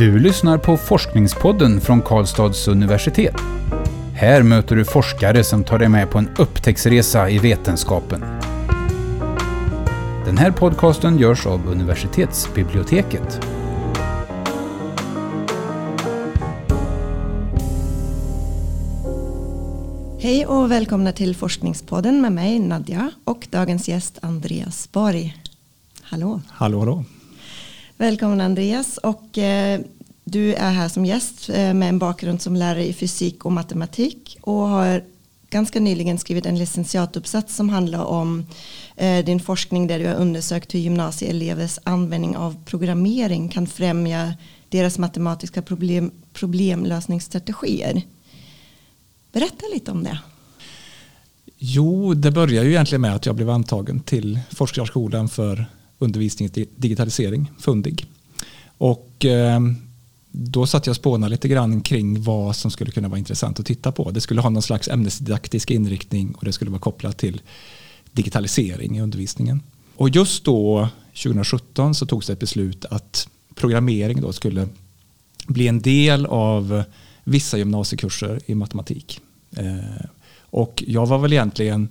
Du lyssnar på Forskningspodden från Karlstads universitet. Här möter du forskare som tar dig med på en upptäcktsresa i vetenskapen. Den här podcasten görs av universitetsbiblioteket. Hej och välkomna till Forskningspodden med mig Nadja och dagens gäst Andreas Borg. Hallå! Hallå, hallå! Välkommen Andreas och eh, du är här som gäst eh, med en bakgrund som lärare i fysik och matematik och har ganska nyligen skrivit en licentiatuppsats som handlar om eh, din forskning där du har undersökt hur gymnasieelevers användning av programmering kan främja deras matematiska problem, problemlösningsstrategier. Berätta lite om det. Jo, det börjar ju egentligen med att jag blev antagen till Forskarskolan för undervisning i digitalisering, Fundig. Och eh, då satt jag och spånade lite grann kring vad som skulle kunna vara intressant att titta på. Det skulle ha någon slags ämnesdidaktisk inriktning och det skulle vara kopplat till digitalisering i undervisningen. Och just då, 2017, så togs det ett beslut att programmering då skulle bli en del av vissa gymnasiekurser i matematik. Eh, och jag var väl egentligen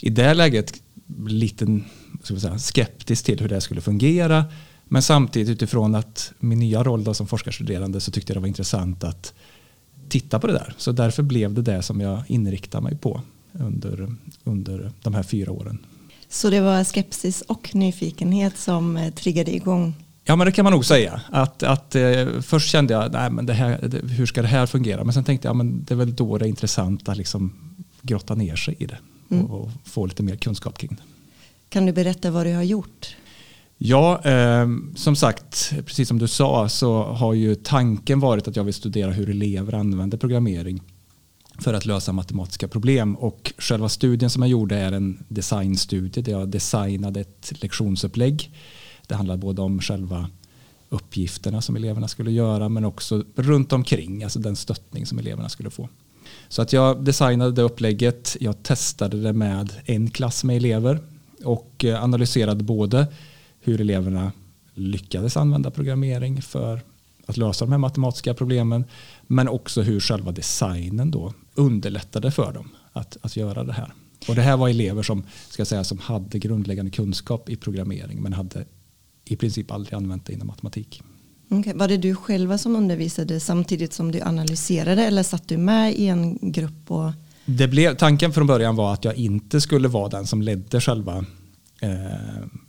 i det läget lite säga, skeptisk till hur det skulle fungera. Men samtidigt utifrån att min nya roll då som forskarstuderande så tyckte jag det var intressant att titta på det där. Så därför blev det det som jag inriktade mig på under, under de här fyra åren. Så det var skepsis och nyfikenhet som eh, triggade igång? Ja men det kan man nog säga. Att, att, eh, först kände jag, nej, men det här, det, hur ska det här fungera? Men sen tänkte jag, men det är väl då det är intressant att liksom grotta ner sig i det mm. och, och, få lite mer kunskap kring det. Kan du berätta vad du har gjort? Ja, eh, som sagt, precis som du sa så har ju tanken varit att jag vill studera hur elever använder programmering för att lösa matematiska problem. Och själva studien som jag gjorde är en designstudie där jag designade ett lektionsupplägg. Det handlar både om själva uppgifterna som eleverna skulle göra men också runt omkring, alltså den stöttning som eleverna skulle få. Så att jag designade det upplägget, jag testade det med en klass med elever och eh, analyserade både hur eleverna lyckades använda programmering för att lösa de här matematiska problemen men också hur själva designen då underlättade för dem att, att göra det här. Och det här var elever som, ska säga, som hade grundläggande kunskap i programmering men hade i princip aldrig använt det inom matematik. Okay. Var det du själva som undervisade samtidigt som du analyserade eller satt du med i en grupp? Och det blev, tanken från början var att jag inte skulle vara den som ledde själva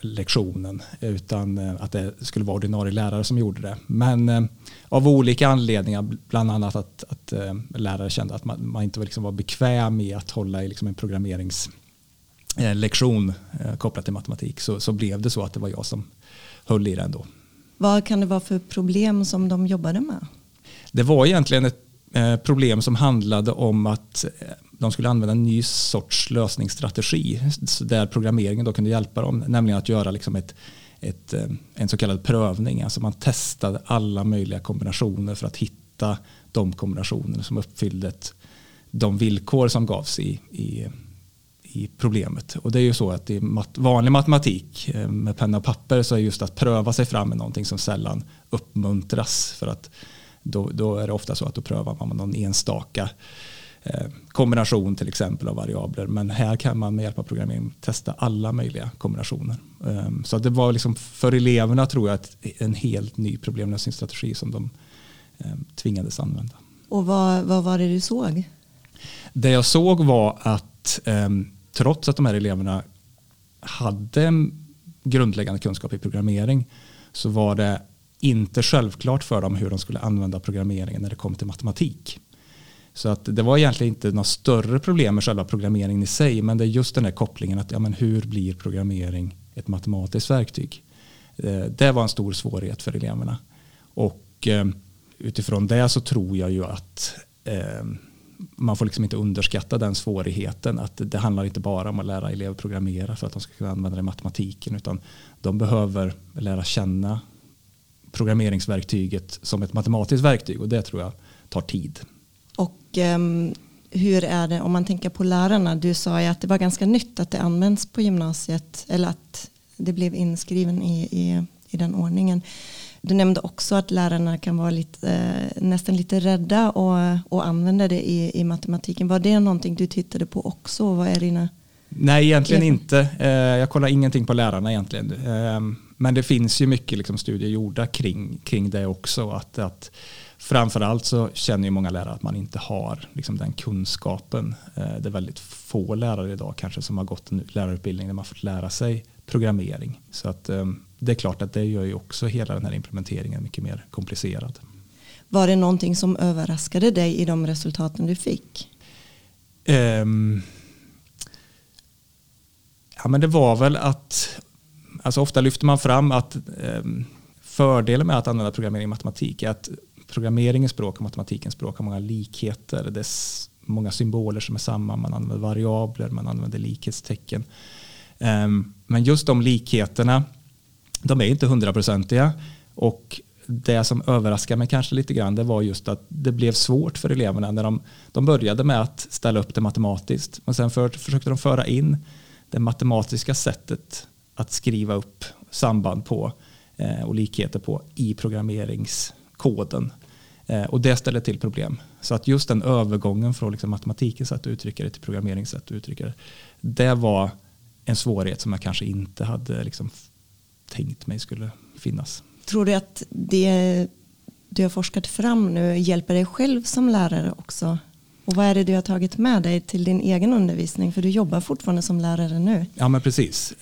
lektionen utan eh, att det skulle vara ordinarie lärare som gjorde det. Men eh, av olika anledningar, bland annat att, att eh, lärare kände att man, man inte liksom var bekväm i att hålla i liksom en programmeringslektion eh, kopplat till matematik så, så blev det så att det var jag som höll i den då. Vad kan det vara för problem som de jobbade med? Det var egentligen ett eh, problem som handlade om att de skulle använda en ny sorts lösningsstrategi där programmeringen då kunde hjälpa dem, nämligen att göra liksom ett, ett, eh, en så kallad prövning. Alltså man testade alla möjliga kombinationer för att hitta de kombinationer som uppfyllde de villkor som gavs i, i, i problemet. Och det är ju så att i mat, vanlig matematik eh, med penna och papper så är just att pröva sig fram med någonting som sällan uppmuntras. För att då, då är det ofta så att då prövar man någon enstaka kombination till exempel av variabler. Men här kan man med hjälp av programmering testa alla möjliga kombinationer. Ehm, så det var liksom för eleverna tror jag en helt ny problemlösningsstrategi som de ehm, tvingades använda. Och vad, vad var det du såg? Det jag såg var att ehm, trots att de här eleverna hade grundläggande kunskap i programmering så var det inte självklart för dem hur de skulle använda programmeringen när det kom till matematik. Så att det var egentligen inte några större problem med själva programmeringen i sig men det är just den här kopplingen att ja, men hur blir programmering ett matematiskt verktyg. Eh, det var en stor svårighet för eleverna. Och eh, utifrån det så tror jag ju att eh, man får liksom inte underskatta den svårigheten. Att det handlar inte bara om att lära elever programmera för att de ska kunna använda det i matematiken utan de behöver lära känna programmeringsverktyget som ett matematiskt verktyg och det tror jag tar tid. Och um, hur är det om man tänker på lärarna? Du sa ju att det var ganska nytt att det används på gymnasiet eller att det blev inskriven i, i, i den ordningen. Du nämnde också att lärarna kan vara lite, eh, nästan lite rädda och, och använda det i, i matematiken. Var det någonting du tittade på också? Vad är dina Nej, egentligen inte. Eh, jag kollar ingenting på lärarna egentligen. Eh, men det finns ju mycket liksom studier gjorda kring, kring det också. Att, att framförallt så känner ju många lärare att man inte har liksom den kunskapen. Eh, det är väldigt få lärare idag kanske som har gått en lärarutbildning där man fått lära sig programmering. Så att, det är klart att det gör ju också hela den här implementeringen mycket mer komplicerad. Var det någonting som överraskade dig i de resultaten du fick? Um, Ja, men det var väl att, alltså ofta lyfter man fram att ehm, fördelen med att använda programmering i matematik är att programmeringens språk och matematikens språk har många likheter. Det är många symboler som är samma, man använder variabler, man använder likhetstecken. Ehm, men just de likheterna, de är inte hundraprocentiga och det som överraskade mig kanske lite grann det var just att det blev svårt för eleverna när de, de började med att ställa upp det matematiskt Men sen för, försökte de föra in det matematiska sättet att skriva upp samband på eh, och likheter på i programmeringskoden. Eh, och det ställer till problem. Så att just den övergången från liksom matematikens sätt att uttrycka det till programmeringens sätt att uttrycka det. Det var en svårighet som jag kanske inte hade liksom tänkt mig skulle finnas. Tror du att det du har forskat fram nu hjälper dig själv som lärare också och vad är det du har tagit med dig till din egen undervisning? För du jobbar fortfarande som lärare nu. Ja men precis.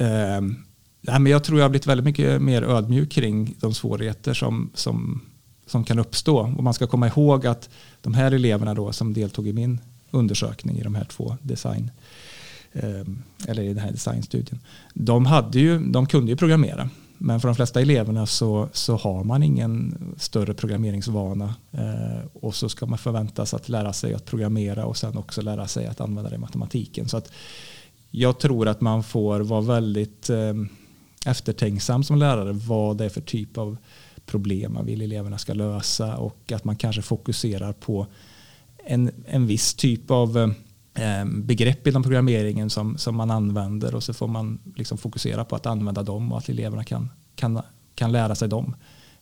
Nej, men jag tror jag har blivit väldigt mycket mer ödmjuk kring de svårigheter som, som, som kan uppstå. Och man ska komma ihåg att de här eleverna då som deltog i min undersökning i de här två design ehm, eller i den här designstudien. De, hade ju, de kunde ju programmera. Men för de flesta eleverna så, så har man ingen större programmeringsvana eh, och så ska man förväntas att lära sig att programmera och sen också lära sig att använda det i matematiken. Så att jag tror att man får vara väldigt eh, eftertänksam som lärare vad det är för typ av problem man vill eleverna ska lösa och att man kanske fokuserar på en, en viss typ av eh, begrepp inom programmeringen som, som man använder och så får man liksom fokusera på att använda dem och att eleverna kan, kan, kan lära sig dem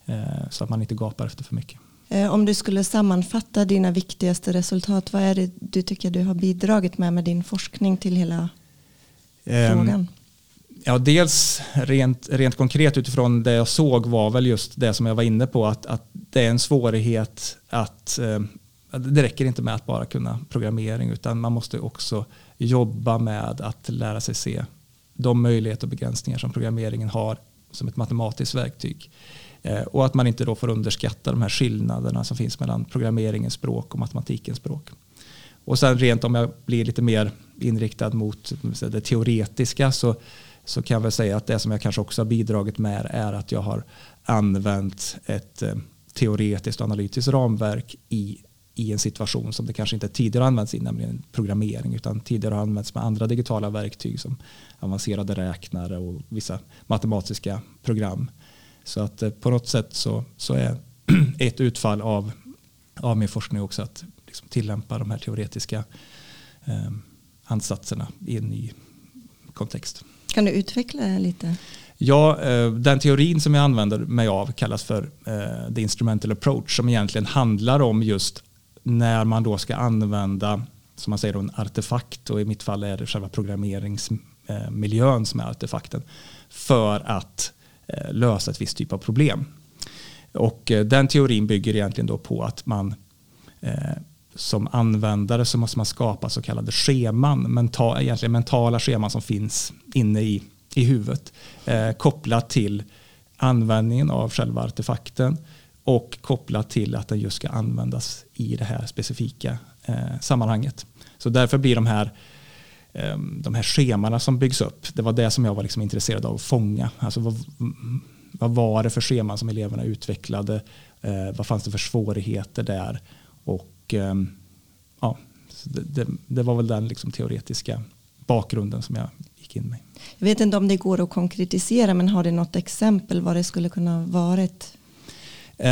eh, så att man inte gapar efter för mycket. Eh, om du skulle sammanfatta dina viktigaste resultat, vad är det du tycker du har bidragit med med din forskning till hela um, frågan? Ja, dels rent, rent konkret utifrån det jag såg var väl just det som jag var inne på att, att det är en svårighet att eh, det räcker inte med att bara kunna programmering utan man måste också jobba med att lära sig se de möjligheter och begränsningar som programmeringen har som ett matematiskt verktyg. Eh, och att man inte då får underskatta de här skillnaderna som finns mellan programmeringens språk och matematikens språk. Och sen rent om jag blir lite mer inriktad mot det teoretiska så, så kan jag väl säga att det som jag kanske också har bidragit med är att jag har använt ett eh, teoretiskt och analytiskt ramverk i i en situation som det kanske inte tidigare använts i, nämligen programmering, utan tidigare har använts med andra digitala verktyg som avancerade räknare och vissa matematiska program. Så att eh, på något sätt så, så är ett utfall av, av min forskning också att liksom tillämpa de här teoretiska eh, ansatserna i en ny kontext. Kan du utveckla det lite? Ja, eh, den teorin som jag använder mig av kallas för eh, the instrumental approach som egentligen handlar om just när man då ska använda som man säger en artefakt och i mitt fall är det själva programmeringsmiljön eh, som är artefakten för att lösa ett visst typ av problem. Och den teorin bygger egentligen då på att man som användare så måste man skapa så kallade scheman, mental, egentligen mentala scheman som finns inne i, i huvudet eh, kopplat till användningen av själva artefakten och kopplat till att den just ska användas i det här specifika eh, sammanhanget. Så därför blir de här, eh, de här schemana som byggs upp, det var det som jag var liksom intresserad av att fånga. Alltså vad, vad var det för scheman som eleverna utvecklade? Eh, vad fanns det för svårigheter där? Och ehm, ja, det, det, det, var väl den liksom teoretiska bakgrunden som jag gick in med. Jag vet inte om det går att konkretisera men har du något exempel vad det skulle kunna varit? Eh,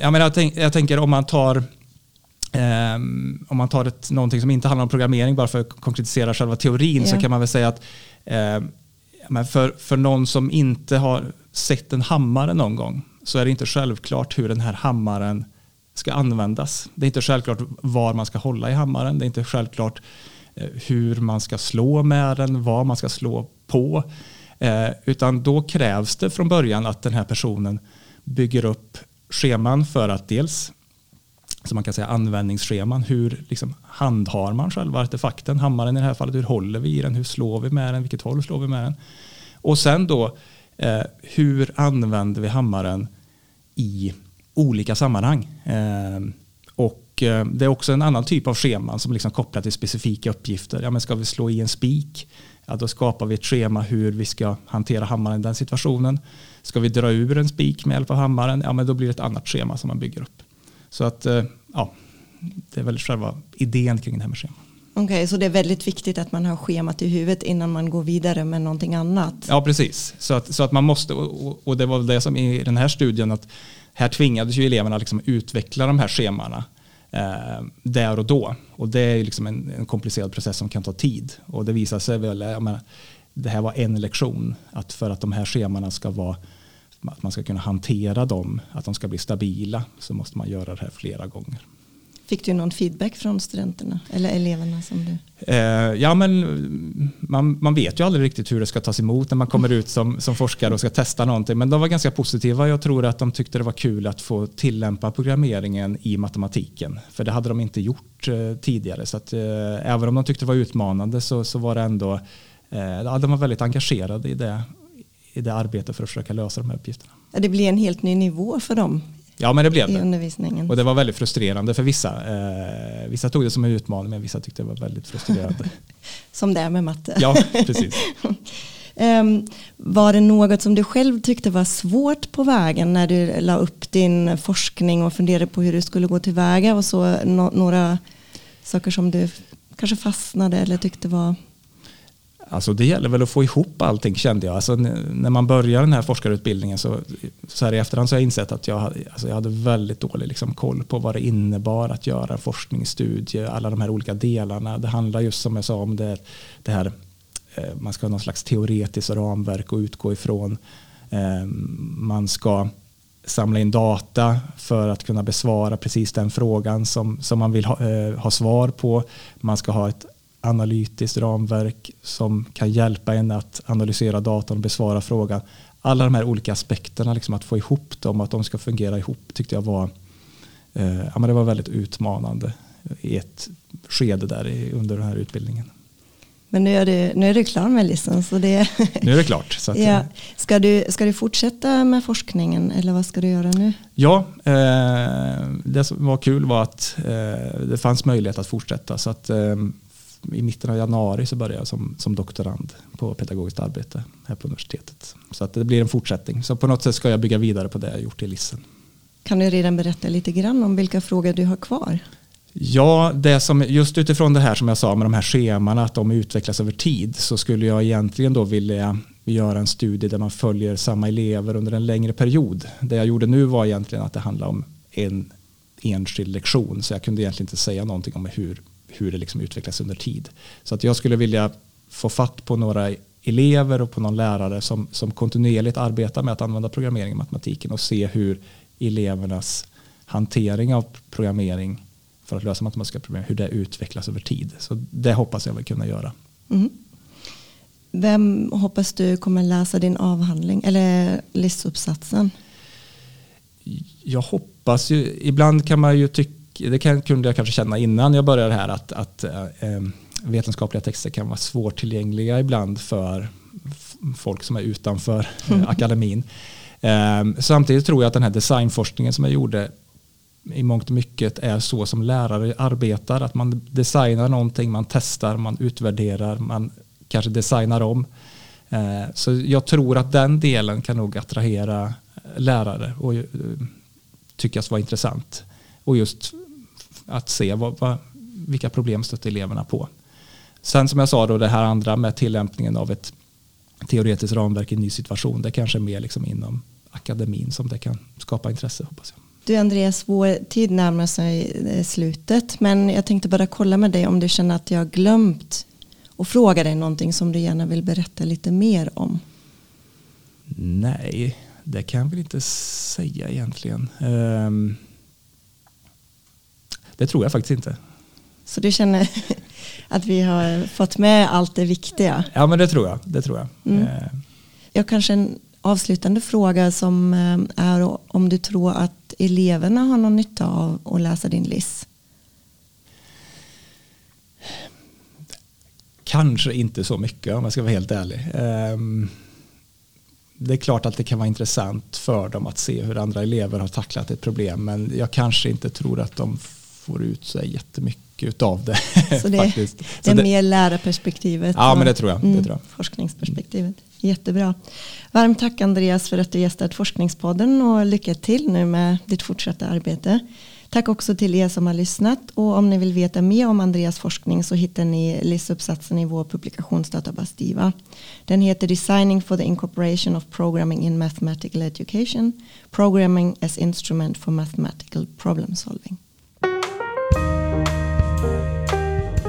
jag, menar, jag, tänk, jag tänker om man tar eh, om man tar ett, någonting som inte handlar om programmering bara för att konkretisera själva teorin yeah. så kan man väl säga att eh, för, för någon som inte har sett en hammare någon gång så är det inte självklart hur den här hammaren ska användas. Det är inte självklart var man ska hålla i hammaren. Det är inte självklart eh, hur man ska slå med den, vad man ska slå på. Eh, utan då krävs det från början att den här personen bygger upp scheman för att dels så man kan säga användningsscheman. Hur liksom, handhar man själva artefakten? Hammaren i det här fallet, hur håller vi i den? Hur slår vi med den? Vilket håll slår vi med den? Och sen då, eh, hur använder vi hammaren i olika sammanhang? Eh, och eh, det är också en annan typ av scheman som liksom kopplar till specifika uppgifter. Ja, men ska vi slå i en spik? Ja, då skapar vi ett schema hur vi ska hantera hammaren i den situationen. Ska vi dra ur en spik med hjälp av hammaren? Ja, men då blir det ett annat schema som man bygger upp. Så att eh, ja, det är väl själva idén kring det här med schema. Okej, okay, så det är väldigt viktigt att man har schemat i huvudet innan man går vidare med någonting annat? Ja, precis. Så att, så att man måste, och, och det var det som i den här studien, att här tvingades ju eleverna liksom utveckla de här schemana eh, där och då. Och det är liksom en, en, komplicerad process som kan ta tid. Och det visar sig väl, jag menar, det här var en lektion, att för att de här schemana ska vara att man ska kunna hantera dem, att de ska bli stabila, så måste man göra det här flera gånger. Fick du någon feedback från studenterna eller eleverna? Som du? Eh, ja, men man, man vet ju aldrig riktigt hur det ska tas emot när man kommer ut som, som forskare och ska testa någonting. Men de var ganska positiva. Jag tror att de tyckte det var kul att få tillämpa programmeringen i matematiken. För det hade de inte gjort eh, tidigare. Så att, eh, även om de tyckte det var utmanande så, så var det ändå eh, de var väldigt engagerade i det, i det arbetet för att försöka lösa de här uppgifterna. Det blir en helt ny nivå för dem Ja men det blev det. undervisningen. Och det var väldigt frustrerande för vissa. Eh, vissa tog det som en utmaning men vissa tyckte det var väldigt frustrerande. som det är med matte. Ja, precis. um, var det något som du själv tyckte var svårt på vägen när du la upp din forskning och funderade på hur du skulle gå tillväga och så no några saker som du kanske fastnade eller tyckte var Alltså det gäller väl att få ihop allting kände jag. Alltså när man börjar den här forskarutbildningen så, så här i efterhand så har jag insett att jag, alltså jag hade väldigt dålig liksom koll på vad det innebar att göra forskningsstudie, alla de här olika delarna. Det handlar just som jag sa om det, det här, eh, man ska ha någon slags teoretiskt ramverk att utgå ifrån. Ehm, man ska samla in data för att kunna besvara precis den frågan som, som man vill ha, eh, ha svar på. Man ska ha ett analytiskt ramverk som kan hjälpa en att analysera datorn och besvara frågan. Alla de här olika aspekterna, liksom att få ihop dem, att de ska fungera ihop tyckte jag var, eh, ja, men det var väldigt utmanande i ett skede där under den här utbildningen. Men nu är du, nu är du klar med licens. Så det, nu är det klart. Så att, ja. ska, du, ska du fortsätta med forskningen eller vad ska du göra nu? Ja, eh, det som var kul var att eh, det fanns möjlighet att fortsätta. Så att, eh, i mitten av januari så började jag som, som doktorand på pedagogiskt arbete här på universitetet. Så att det blir en fortsättning. Så på något sätt ska jag bygga vidare på det jag gjort i Lissen. Kan du redan berätta lite grann om vilka frågor du har kvar? Ja, det som, just utifrån det här som jag sa med de här scheman att de utvecklas över tid så skulle jag egentligen då vilja göra en studie där man följer samma elever under en längre period. Det jag gjorde nu var egentligen att det handlade om en enskild lektion så jag kunde egentligen inte säga någonting om hur hur det liksom utvecklas under tid. Så att jag skulle vilja få fatt på några elever och på någon lärare som, som kontinuerligt arbetar med att använda programmering i matematiken och se hur elevernas hantering av programmering för att lösa matematiska problem, hur det utvecklas över tid. Så det hoppas jag väl kunna göra. Mm. Vem hoppas du kommer läsa din avhandling eller listuppsatsen? Jag hoppas ju, ibland kan man ju tycka det kan, kunde jag kanske känna innan jag började här att, att äh, vetenskapliga texter kan vara svårtillgängliga ibland för folk som är utanför mm. akademin. Äh, samtidigt tror jag att den här designforskningen som jag gjorde i mångt och mycket är så som lärare arbetar. Att man designar någonting, man testar, man utvärderar, man kanske designar om. Eh, så jag tror att den delen kan nog attrahera lärare och tyckas vara intressant. Och just att se vad, vad, vilka problem stöter eleverna på. Sen som jag sa då det här andra med tillämpningen av ett teoretiskt ramverk i en ny situation. Det kanske är mer liksom inom akademin som det kan skapa intresse hoppas jag. Du Andreas, vår tid närmar sig eh, slutet men jag tänkte bara kolla med dig om du känner att jag har glömt och fråga dig någonting som du gärna vill berätta lite mer om. Nej, Det kan jag väl inte säga egentligen. Um, det tror jag faktiskt inte. Så du känner att vi har fått med allt det viktiga? Ja, men det tror jag. Det tror jag. Mm. Uh. Jag kanske en avslutande fråga som eh, är om du tror att eleverna har någon nytta av att läsa din LIS? Kanske inte så mycket om jag ska vara helt ärlig. Um, det är klart att det kan vara intressant för dem att se hur andra elever har tacklat ett problem men jag kanske inte tror att de får ut så jättemycket av det. Så det, är, det är det, mer lärarperspektivet? Ja, men det tror jag. Det mm, tror jag. Forskningsperspektivet. Jättebra. Varmt tack Andreas för att du gästat Forskningspodden och lycka till nu med ditt fortsatta arbete. Tack också till er som har lyssnat och om ni vill veta mer om Andreas forskning så hittar ni LIS-uppsatsen i vår publikationsdatabas DIVA. Den heter Designing for the Incorporation of Programming in Mathematical Education, Programming as Instrument for Mathematical Problem Solving.